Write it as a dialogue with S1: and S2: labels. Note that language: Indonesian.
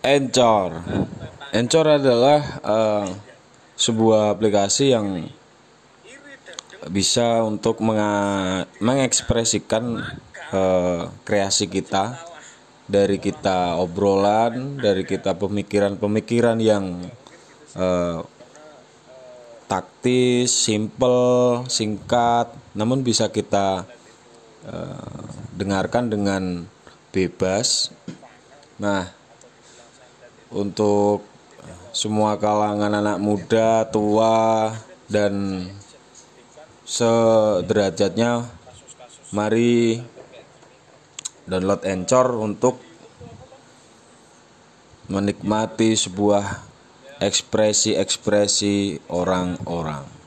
S1: Encor. Encor adalah uh, sebuah aplikasi yang bisa untuk mengekspresikan uh, kreasi kita dari kita obrolan, dari kita pemikiran-pemikiran yang uh, taktis, simple, singkat, namun bisa kita uh, dengarkan dengan bebas. Nah, untuk semua kalangan anak muda, tua, dan sederajatnya mari download Anchor untuk menikmati sebuah ekspresi-ekspresi orang-orang.